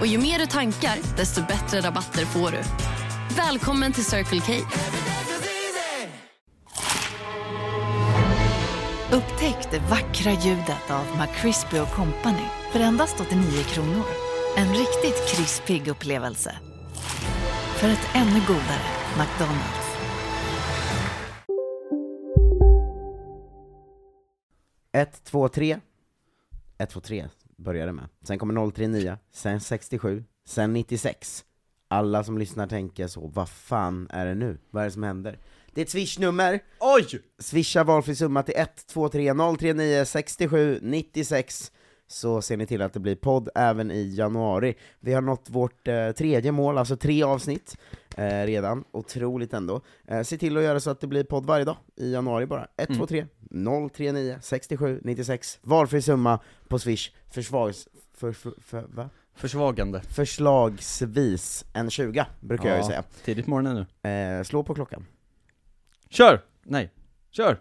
Och ju mer du tankar, desto bättre rabatter får du. Välkommen till Circle K. Upptäck det vackra ljudet av McCrispy Company för endast 89 kronor. En riktigt krispig upplevelse. För ett ännu godare McDonalds. Ett, två, tre. Ett, två, tre börjar det med. Sen kommer 039, sen 67, sen 96. Alla som lyssnar tänker så, vad fan är det nu? Vad är det som händer? Det är ett swishnummer! Oj! Swisha valfri summa till 123 039 67 96 så ser ni till att det blir podd även i januari. Vi har nått vårt eh, tredje mål, alltså tre avsnitt eh, redan, otroligt ändå. Eh, se till att göra så att det blir podd varje dag i januari bara. 123 039 67 96, valfri summa på swish, försvars... För, för, för, va? Försvagande. Förslagsvis en 20 brukar jag ju säga. Tidigt morgonen nu. Eh, slå på klockan. Kör! Nej. Kör!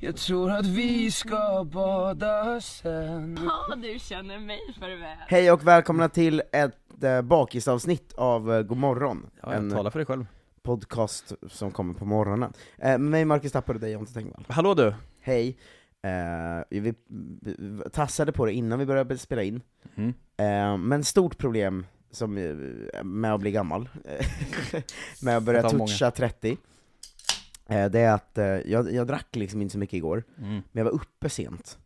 Jag tror att vi ska bada sen Ja, du känner mig för väl. Hej och välkomna till ett eh, bakistavsnitt av eh, God morgon, Ja, en jag talar för dig själv. podcast som kommer på morgonen. Eh, med mig Marcus Tapper och dig Jonte Tengvall. Hallå du! Hej. Eh, vi, vi tassade på det innan vi började spela in, Mm. eh, men stort problem som, eh, med att bli gammal, med att börja av många. toucha 30, eh, det är att eh, jag, jag drack liksom inte så mycket igår, Mm. men jag var uppe sent.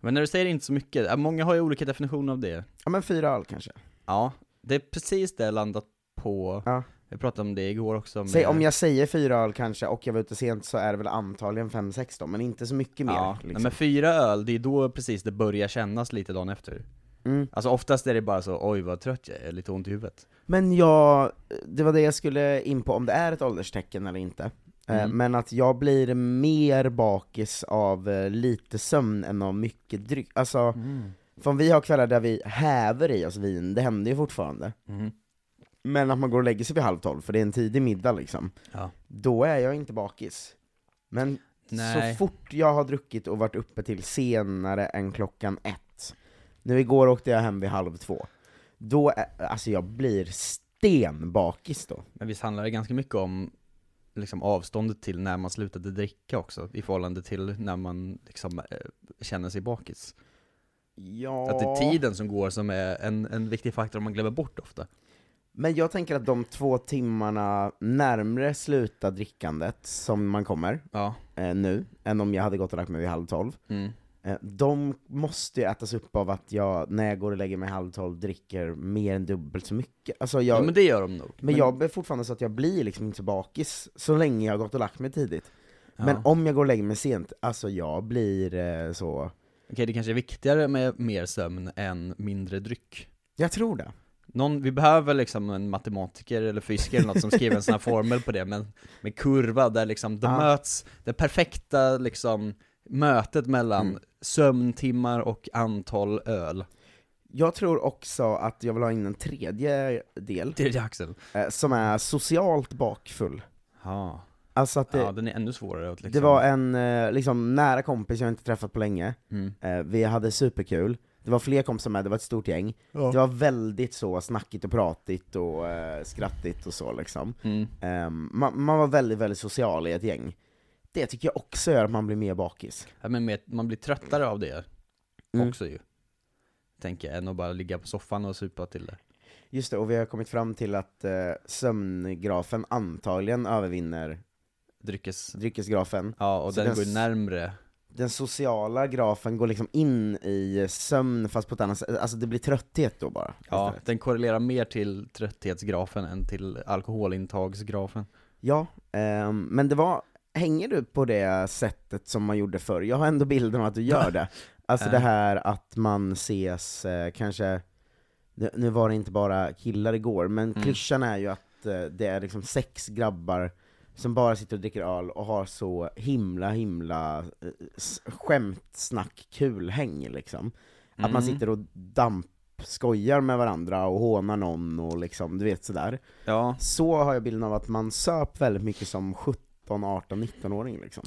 Men när du säger inte så mycket, många har ju olika definitioner av det. Ja men fyra öl kanske. Ja, det är precis det jag landat på. Ja. Jag pratade om det igår också med... Säg, om jag säger fyra öl kanske, och jag var ute sent, så är det väl antagligen fem sex då, men inte så mycket mer. Ja, liksom. men fyra öl, det är då precis det börjar kännas lite dagen efter. Mm. Alltså oftast är det bara så, oj vad trött jag är, lite ont i huvudet. Men jag, det var det jag skulle in på, om det är ett ålderstecken eller inte. Eh, Mm. Men att jag blir mer bakis av eh, lite sömn än av mycket dryck. Alltså, Mm. för om vi har kvällar där vi häver i oss vin, det händer ju fortfarande. Mm. Men att man går och lägger sig vid halv tolv, för det är en tidig middag liksom, Ja. då är jag inte bakis. Men Nej. så fort jag har druckit och varit uppe till senare än klockan ett, nu igår åkte jag hem vid halv två, då, är, alltså jag blir stenbakis då. Men visst handlar det ganska mycket om liksom avståndet till när man slutade dricka också, i förhållande till när man liksom eh, känner sig bakis. Ja, Att det är tiden som går som är en, en viktig faktor man glömmer bort ofta. men jag tänker att de två timmarna närmre sluta drickandet som man kommer Ja. eh, nu, än om jag hade gått och lagt mig vid halv tolv, Mm. Eh, de måste ju ätas upp av att jag, när jag går och lägger mig halv tolv, dricker mer än dubbelt så mycket. Alltså jag, Ja men det gör de nog. Men jag är fortfarande så att jag blir liksom inte så bakis så länge jag har gått och lagt mig tidigt. Men Ja. om jag går och lägger mig sent, alltså jag blir eh, så... Okej, det kanske är viktigare med mer sömn än mindre dryck. Jag tror det. Någon, vi behöver liksom en matematiker eller fysiker eller något som skriver en sån här formel på det, men med kurva där liksom de Ja. möts, det perfekta liksom mötet mellan Mm. sömntimmar och antal öl. Jag tror också att jag vill ha in en tredje del, Tredje axel. eh, som är socialt bakfull. Ja. Alltså att det, ja, den är ännu svårare att liksom... det var en eh, liksom nära kompis jag inte träffat på länge, Mm. eh, vi hade superkul, det var fler kompisar med, det var ett stort gäng. Det var väldigt så snackigt och pratigt och eh, skrattigt och så liksom. Mm. Ehm, man, man var väldigt, väldigt social i ett gäng. Det tycker jag också gör att man blir mer bakis. Ja, men med, man blir tröttare av det Mm. också ju. Tänker jag, än att bara ligga på soffan och supa till det. Just det, och vi har kommit fram till att eh, sömngrafen antagligen övervinner Dryckes... dryckesgrafen. Ja, och Så den den går närmre. Den sociala grafen går liksom in i sömn fast på ett annat sätt, alltså det blir trötthet då bara. Ja, istället. den korrelerar mer till trötthetsgrafen än till alkoholintagsgrafen. ja ehm, men det var, hänger du på det sättet som man gjorde förr? Jag har ändå bilden av att du gör det. Alltså det här att man ses eh, kanske nu, var det inte bara killar igår, men Mm. klyschan är ju att eh, det är liksom sex grabbar som bara sitter och dricker öl och har så himla himla eh, s- skämtsnack kul häng liksom. Att man Mm. sitter och dampskojar med varandra och hånar någon och liksom, du vet sådär. Ja, Så har jag bilden av att man söp väldigt mycket som 17, 18, 19-åring liksom.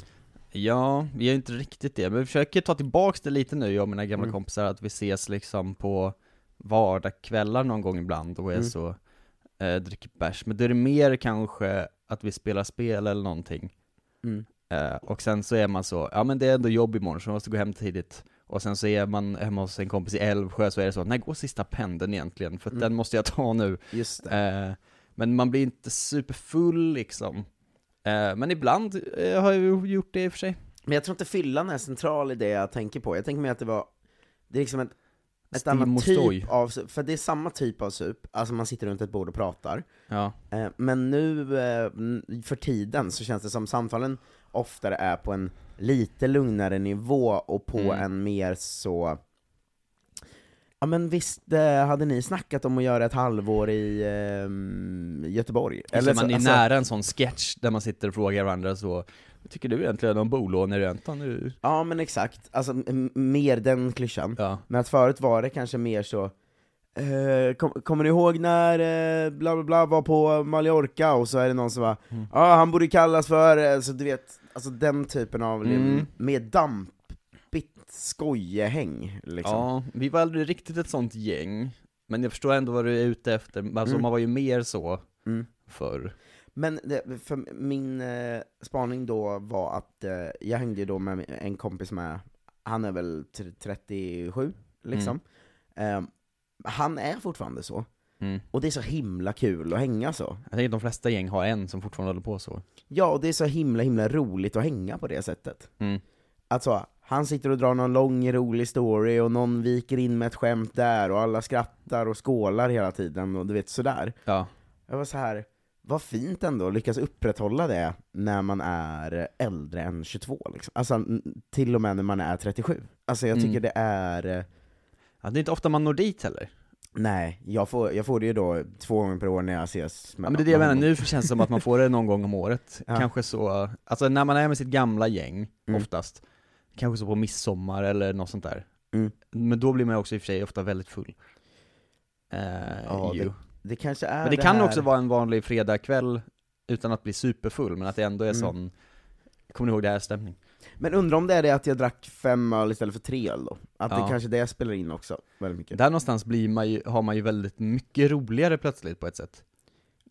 ja, vi gör inte riktigt det, men vi försöker ta tillbaks det lite nu, jag och mina gamla Mm. kompisar, att vi ses liksom på vardagskvällar någon gång ibland och är Mm. så, eh, dricker bärs, men då är det mer kanske att vi spelar spel eller någonting. Mm. Eh, och sen så är man så, ja men det är ändå jobb imorgon så man måste gå hem tidigt. Och sen så är man hemma hos en kompis i Älvsjö så är det så, när går sista pendeln egentligen? För Mm. den måste jag ta nu. Just. Eh, men man blir inte superfull liksom. Eh, men ibland eh, har jag gjort det i och för sig. Men jag tror inte fyllan är central i det jag tänker på, jag tänker mig att det var, det är liksom ett, ett annat typ av för det är samma typ av sup, alltså man sitter runt ett bord och pratar, Ja. eh, men nu för tiden så känns det som samtalen oftare är på en lite lugnare nivå och på Mm. en mer så Ja men visst eh, hade ni snackat om att göra ett halvår i ehm, Göteborg? Eller man är alltså- nära en sån sketch där man sitter och frågar varandra så, vad tycker du egentligen om bolåneräntan nu? Ja men exakt, alltså mer den klyschan. Ja. Men att förut var det kanske mer så eh, kom, Kommer ni ihåg när eh, bla bla bla var på Mallorca och så är det någon som var Ja, Mm. ah, han borde kallas för, eh, så du vet, alltså den typen av Mm. mer dampigt skojehäng liksom. ja, vi var aldrig riktigt ett sånt gäng. Men jag förstår ändå vad du är ute efter, alltså Mm. man var ju mer så Mm. förr. Men det, för min eh, spaning då var att eh, jag hängde ju då med en kompis med, han är väl t- 37 liksom. Eh, han är fortfarande så, Mm. och det är så himla kul att hänga så. Jag tänker att de flesta gäng har en som fortfarande håller på så. Ja, och det är så himla himla roligt att hänga på det sättet. Mm. Alltså, han sitter och drar någon lång rolig story och någon viker in med ett skämt där och alla skrattar och skålar hela tiden och du vet sådär. Ja. Jag var så här. vad fint ändå att lyckas upprätthålla det när man är äldre än 22 liksom. Alltså till och med när man är 37. Alltså jag tycker Mm. det är, eh, ja. Det är inte ofta man når dit heller. nej, jag får, jag får det ju då två gånger per år när jag ses med Ja, men det är det jag menar, nu känns det som att man får det någon gång om året. Ja. Kanske så, alltså när man är med sitt gamla gäng, Mm. oftast, kanske så på midsommar eller något sånt där. Mm. Men då blir man också i och för sig ofta väldigt full. Eh, Ja, ju. Det kanske är men det, kan här... också vara en vanlig fredagkväll utan att bli superfull, men att det ändå är Mm. sån, kommer ni ihåg det här stämning? Men undrar om det är det att jag drack fem öl istället för tre öl då? Att Ja. det kanske det spelar in också, väldigt mycket. Där någonstans blir man ju, har man ju väldigt mycket roligare plötsligt på ett sätt.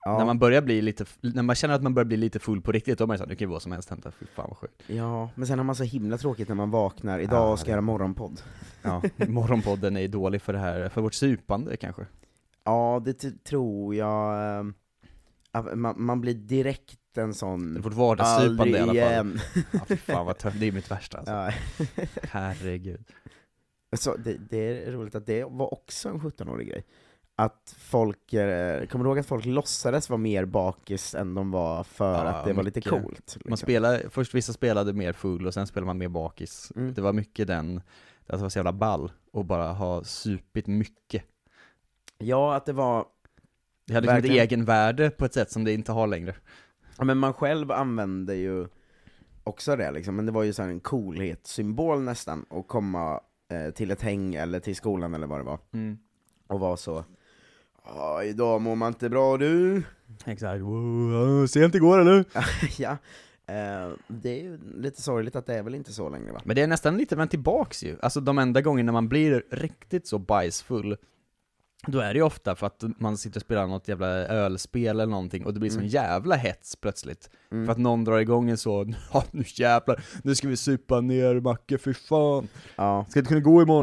Ja. När man börjar bli lite, när man känner att man börjar bli lite full på riktigt, då är man såhär, nu kan ju vad som helst hända, fy fan vad sjukt. ja, men sen har man så himla tråkigt när man vaknar, idag Ja, ska det- jag göra morgonpodd. Ja, morgonpodden är dålig för det här, för vårt supande kanske. Ja, det tror jag, att man, man blir direkt en sån Vårt vardagssupande i alla fall. Ja, fy fan vad tönt, det är mitt värsta alltså. Ja. Herregud. Så det, det är roligt att det var också en 17-årig grej. Att folk, eh, kommer du ihåg att folk låtsades vara mer bakis än de var för Ja, att det var lite mycket. coolt? Liksom. Man spelar, först vissa spelade mer full och sen spelade man mer bakis. Mm. Det var mycket den, det var så jävla ball, och bara ha supit mycket. Ja, att det var, Det hade liksom ett Verkligen. egenvärde på ett sätt som det inte har längre. ja, men man själv använde ju också det liksom, men det var ju så här en coolhetssymbol nästan, att komma eh, till ett häng eller till skolan eller vad det var, Mm. och vara så Ja, idag mår man inte bra du. Exakt, wow, sent igår eller? ja, eh, det är ju lite sorgligt att det är väl inte så längre va? Men det är nästan lite vänt tillbaks ju, alltså de enda gångerna man blir riktigt så bajsfull Då är det ju ofta för att man sitter och spelar något jävla ölspel eller någonting och det blir sån Mm. jävla hets plötsligt Mm. För att någon drar igång en så, ja nu jävlar, nu ska vi supa ner Macke, för fan Ja, Ska inte kunna gå imorgon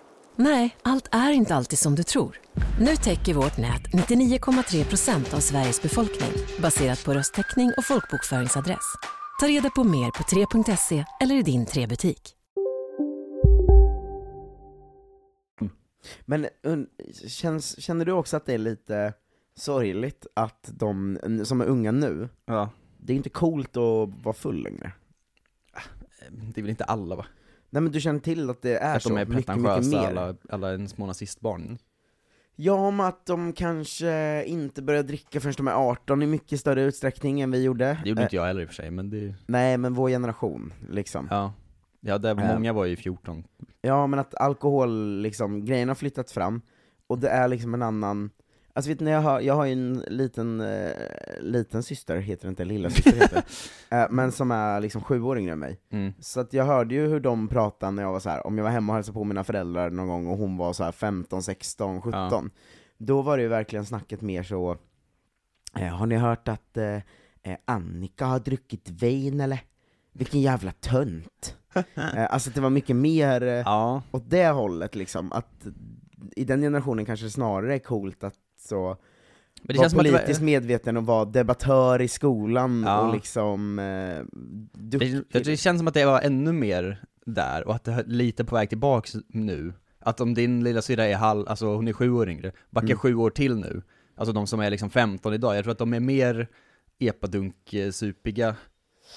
Nej, allt är inte alltid som du tror. Nu täcker vårt nät 99,3 procent av Sveriges befolkning baserat på röstteckning och folkbokföringsadress. Ta reda på mer på 3.se eller i din 3-butik. Men känns, känner du också att det är lite sorgligt att de som är unga nu, Ja. det är inte coolt att vara full längre? Det är väl inte alla va? Nej men du känner till att det är att så de är mycket, mycket mer? alla, alla en små nazistbarn. Ja, om att de kanske inte börjar dricka förrän de är 18 i mycket större utsträckning än vi gjorde. Det gjorde Eh, inte jag heller i och för sig, men det, Nej, men vår generation, liksom. ja. Ja, där, Eh. många var ju 14. Ja, men att alkohol, liksom, grejen har flyttat fram, och det är liksom en annan Alltså vet ni, jag har, jag har ju en liten, eh, liten syster, heter det inte, lilla syster heter eh, men som är liksom sju år yngre än mig. Mm. Så att jag hörde ju hur de pratade när jag var så här, om jag var hemma och hälsade på mina föräldrar någon gång och hon var så här 15, 16, 17. Då var det ju verkligen snacket mer så, eh, har ni hört att eh, eh, Annika har druckit vin eller? Vilken jävla tönt! eh, alltså det var mycket mer Ja, åt det hållet liksom, att i den generationen kanske det snarare är coolt att så men det vara känns politiskt var, medveten och vara debattör i skolan Ja. och liksom eh, det, det känns som att det var ännu mer där, och att det är lite på väg tillbaks nu. Att om din lilla syrra är halv, alltså hon är sju år yngre, backa Mm. sju år till nu, alltså de som är liksom 15 idag, jag tror att de är mer epadunk-supiga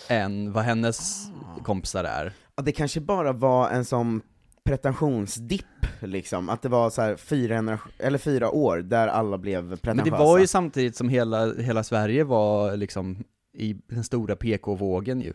än vad hennes kompisar är. Ja, det kanske bara var en sån pretentionsdipp liksom, att det var så här fyra, eller fyra år där alla blev pretentiösa. Men det var ju samtidigt som hela, hela Sverige var liksom i den stora PK-vågen ju.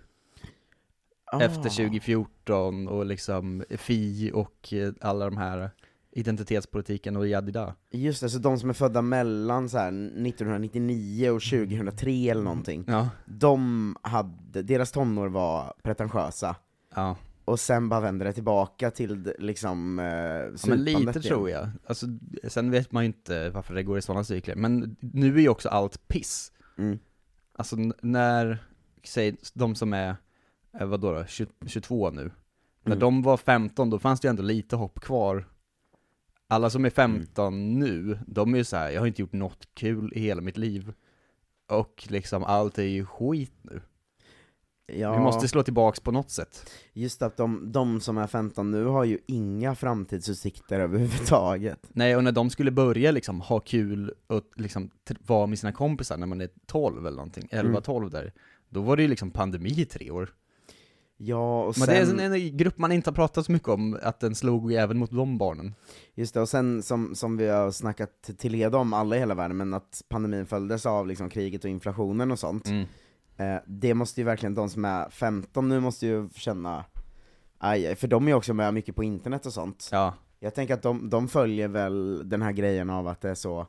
Ah. Efter 2014 och liksom Fi och eh, alla de här identitetspolitiken och jadida. Just det, så de som är födda mellan så här 1999 och 2003 eller någonting, Ja. de hade, deras tonår var pretentiösa, Ja, och sen bara vände det tillbaka till liksom eh, ja men lite igen. tror jag. Alltså, sen vet man ju inte varför det går i sådana cykler, men nu är ju också allt piss. Mm. Alltså när, säg de som är, eh, vadå då, 20, 22 nu, när Mm. de var 15 då fanns det ju ändå lite hopp kvar. Alla som är 15 Mm. nu, de är ju så här, jag har inte gjort något kul i hela mitt liv. Och liksom allt är ju skit nu. Ja, Vi måste slå tillbaks på något sätt. just att de, de som är 15 nu har ju inga framtidsutsikter överhuvudtaget. Nej, och när de skulle börja liksom ha kul och liksom vara med sina kompisar när man är 12 eller någonting, 11-12 där, då var det ju liksom pandemi i tre år. Ja, och Men sen, det är en, en grupp man inte har pratat så mycket om, att den slog även mot de barnen. just det, och sen som, som vi har snackat till leda om alla i hela världen, men att pandemin följdes av liksom kriget och inflationen och sånt. Mm. Eh, det måste ju verkligen de som är 15 nu måste ju känna, aj, för de är ju också med mycket på internet och sånt. Ja, Jag tänker att de, de följer väl den här grejen av att det är så,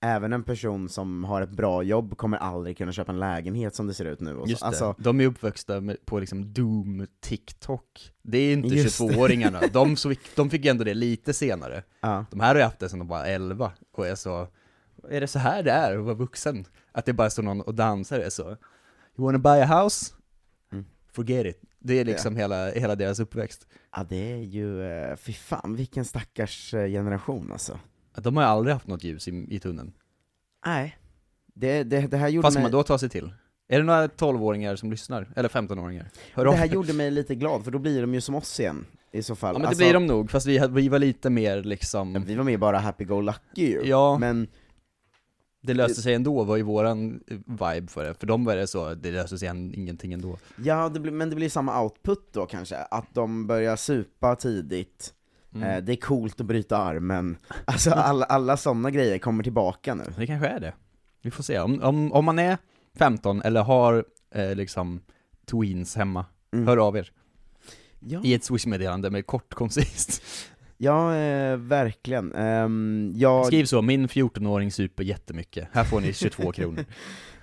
även en person som har ett bra jobb kommer aldrig kunna köpa en lägenhet som det ser ut nu. Och just det. Alltså, de är uppväxta med, på liksom Doom TikTok. Det är inte Just det. 22-åringarna, de, de fick ändå det lite senare. ja. De här har ju haft det sedan de var 11, och är så, är det så här det är att vara vuxen? Att det bara står någon och dansar, är så, you wanna buy a house? Mm. Forget it. Det är liksom hela, hela deras uppväxt. ja, det är ju, eh, fy fan vilken stackars eh, generation alltså. De har ju aldrig haft något ljus i, i tunneln. Nej. Det, det, det här gjorde ska mig... man då ta sig till? Är det några 12-åringar som lyssnar? Eller 15-åringar? Hör Det här gjorde mig lite glad, för då blir de ju som oss igen, i så fall. Ja men det Alltså, blir de nog, fast vi, vi var lite mer liksom, Vi var med bara happy-go-lucky ju, Ja. men det löste sig ändå var ju våran eh, vibe för det, för de var det så, det löste sig en, ingenting ändå. Ja, det blir, men det blir samma output då kanske, att de börjar supa tidigt, Mm. eh, det är coolt att bryta armen, alltså alla, alla sådana grejer kommer tillbaka nu. Det kanske är det. Vi får se. Om, om, om man är 15 eller har eh, liksom tweens hemma, Mm. hör av er. Ja. I ett swishmeddelande med kort koncist. Ja, eh, verkligen. Ehm, jag, Skriv så, min 14-åring super jättemycket, här får ni 22 kronor.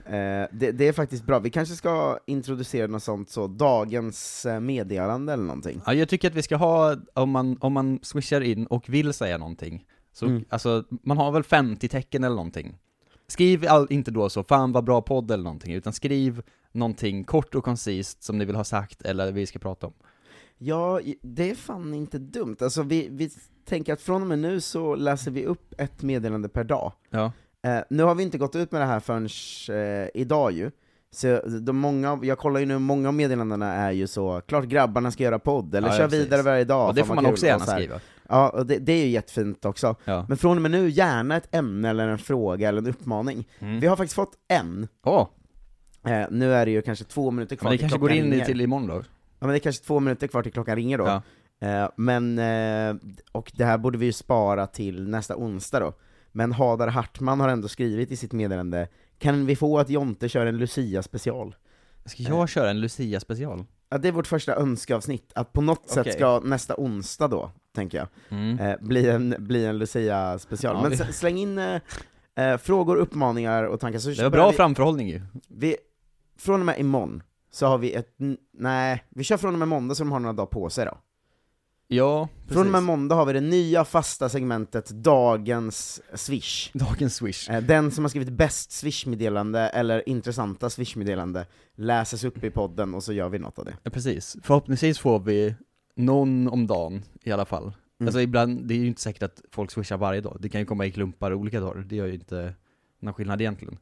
eh, det, det är faktiskt bra, vi kanske ska introducera något sånt så, dagens eh, meddelande eller någonting. Ja, jag tycker att vi ska ha, om man, om man swishar in och vill säga någonting, så, Mm. alltså, man har väl 50 tecken eller någonting. Skriv all, inte då så, fan vad bra podd eller någonting, utan skriv någonting kort och koncist som ni vill ha sagt eller vi ska prata om. Ja, det är fan inte dumt. Alltså vi, vi tänker att från och med nu så läser vi upp ett meddelande per dag. Ja. Eh, nu har vi inte gått ut med det här förrän eh, idag ju, så de många, jag kollar ju nu, många av meddelandena är ju så, klart grabbarna ska göra podd, eller Ja, ja, kör precis. vidare varje dag, och det får man också gärna skriva. Ja, och det, det är ju jättefint också. Ja. Men från och med nu, gärna ett ämne eller en fråga eller en uppmaning. Mm. Vi har faktiskt fått en, Åh, eh, nu är det ju kanske två minuter kvar men det kanske går in i till imorgon då? Ja men det är kanske två minuter kvar till klockan ringer då. Ja. Eh, men, eh, och det här borde vi ju spara till nästa onsdag då. Men Hadar Hartman har ändå skrivit i sitt meddelande, kan vi få att Jonte kör en Lucia-special? Ska jag köra en Lucia special? Ja, det är vårt första önskeavsnitt, att på något sätt Okej. ska nästa onsdag då, tänker jag, Mm. eh, bli en, bli en Lucia-special. Ja, Men vi- släng in eh, eh, frågor, uppmaningar och tankar. Så Det var bra vi, framförhållning ju. vi, från och med imorgon så har vi ett, nej, vi kör från och med måndag så de har några dagar på sig då. Ja, precis. Från och med måndag har vi det nya fasta segmentet Dagens Swish. Dagens swish. Eh, Den som har skrivit bäst Swish-meddelande, eller intressanta Swish-meddelande, läses upp i podden och så gör vi något av det. Ja, precis. Förhoppningsvis får vi någon om dagen i alla fall. Mm. Alltså ibland, det är ju inte säkert att folk swishar varje dag. Det kan ju komma i klumpar olika dagar. Det gör ju inte någon skillnad egentligen.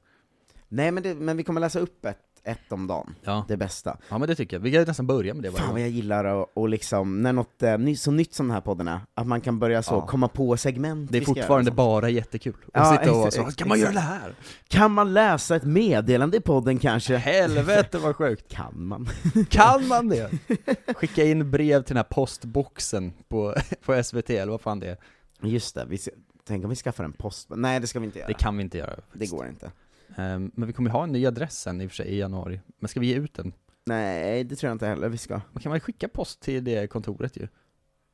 Nej men, det, men vi kommer läsa upp ett, ett om dagen, Ja. det bästa. ja, men det tycker jag. Vi kan nästan börja med det varje Fan vad gång. jag gillar att, och liksom, när något eh, ny, så nytt som den här podden är, att man kan börja så Ja. komma på segment Det är vi ska göra fortfarande sånt. bara jättekul. Och Ja, sitta och vara så, kan man göra exakt. det här? Kan man läsa ett meddelande i podden kanske? Helvete vad sjukt. Kan man? Kan man det? Skicka in brev till den här postboxen på, på SVT, eller vad fan det är. Just det, vi, ska- tänk om vi skaffar en post... Nej det ska vi inte göra. Det kan vi inte göra. det går inte. Ehm, Men vi kommer ha en ny adress sen i och för sig i januari. Men ska vi ge ut den? Nej, det tror jag inte heller vi ska. Man kan man skicka post till det kontoret ju.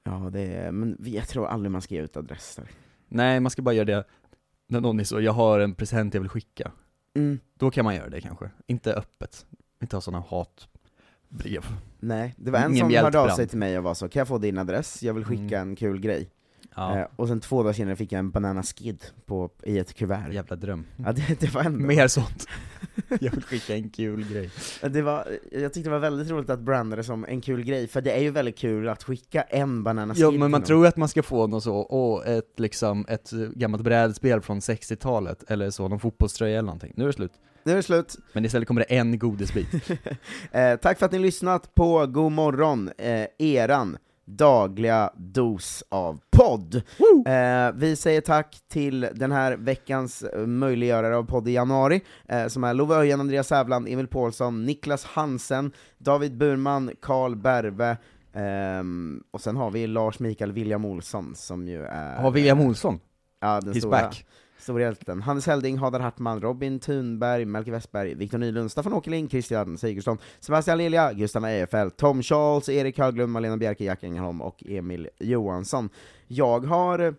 Ja, det är, men jag tror aldrig man ska ge ut adresser. Nej, man ska bara göra det när någon är så, jag har en present jag vill skicka. Mm. Då kan man göra det kanske. Inte öppet. Inte ha sådana hatbrev. Nej, det var en Ingen som hörde av sig till mig och var så, kan jag få din adress? Jag vill skicka Mm. en kul grej. Ja, Eh, och sen två dagar senare fick jag en banana skid på, i ett kuvert. jävla dröm. Ja, det, det var ändå... Mer sånt. jag vill skicka en kul grej. Det var, jag tyckte det var väldigt roligt att branda det som en kul grej, för det är ju väldigt kul att skicka en banana skid Ja, men man tror ju att man ska få något så, åh, ett liksom, ett gammalt brädspel från 60-talet, eller så, någon fotbollströja eller någonting. Nu är det slut. Nu är det slut. Men istället kommer det en godisbit. Eh, tack för att ni lyssnat på God morgon, eh, eran dagliga dos av podd. Eh, vi säger tack till den här veckans eh, möjliggörare av podd i januari, eh, som är Love Öjen, Andreas Sävland, Emil Paulsson, Niklas Hansen, David Burman, Karl Berve, ehm, och sen har vi Lars Mikael William Olsson som ju är... Har William Olsson? Ja, den He's stora. back. Stora hjälten. Hannes Helding, Hadar Hartman, Robin Thunberg, Melke Westberg, Viktor Nylund, Staffan Åkerlind, Christian Sigurdsson, Sebastian Lilja, Gustav Ejerfelt, Tom Charles, Erik Höglund, Malena Bjerke, Jack Engelholm och Emil Johansson. Jag har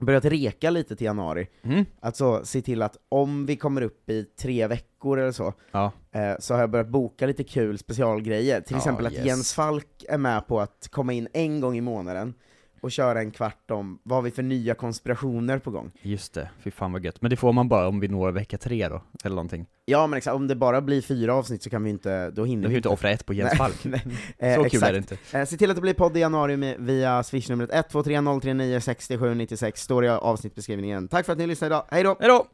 börjat reka lite till januari, Mm. alltså se till att om vi kommer upp i tre veckor eller så, Ja. eh, så har jag börjat boka lite kul specialgrejer, till Ja, exempel att yes. Jens Falk är med på att komma in en gång i månaden, och köra en kvart om vad har vi för nya konspirationer på gång. Just det, fy fan vad gött. Men det får man bara om vi når vecka tre då, eller någonting. Ja men exakt, om det bara blir fyra avsnitt så kan vi inte, då hinner kan vi ju inte offra ett på Jens Falk. Så Eh, kul exakt. är det inte. Eh, se till att det blir podd i januari med, via swishnumret 123039 6796, står i avsnittbeskrivningen. Tack för att ni lyssnade idag, hej då! Hejdå!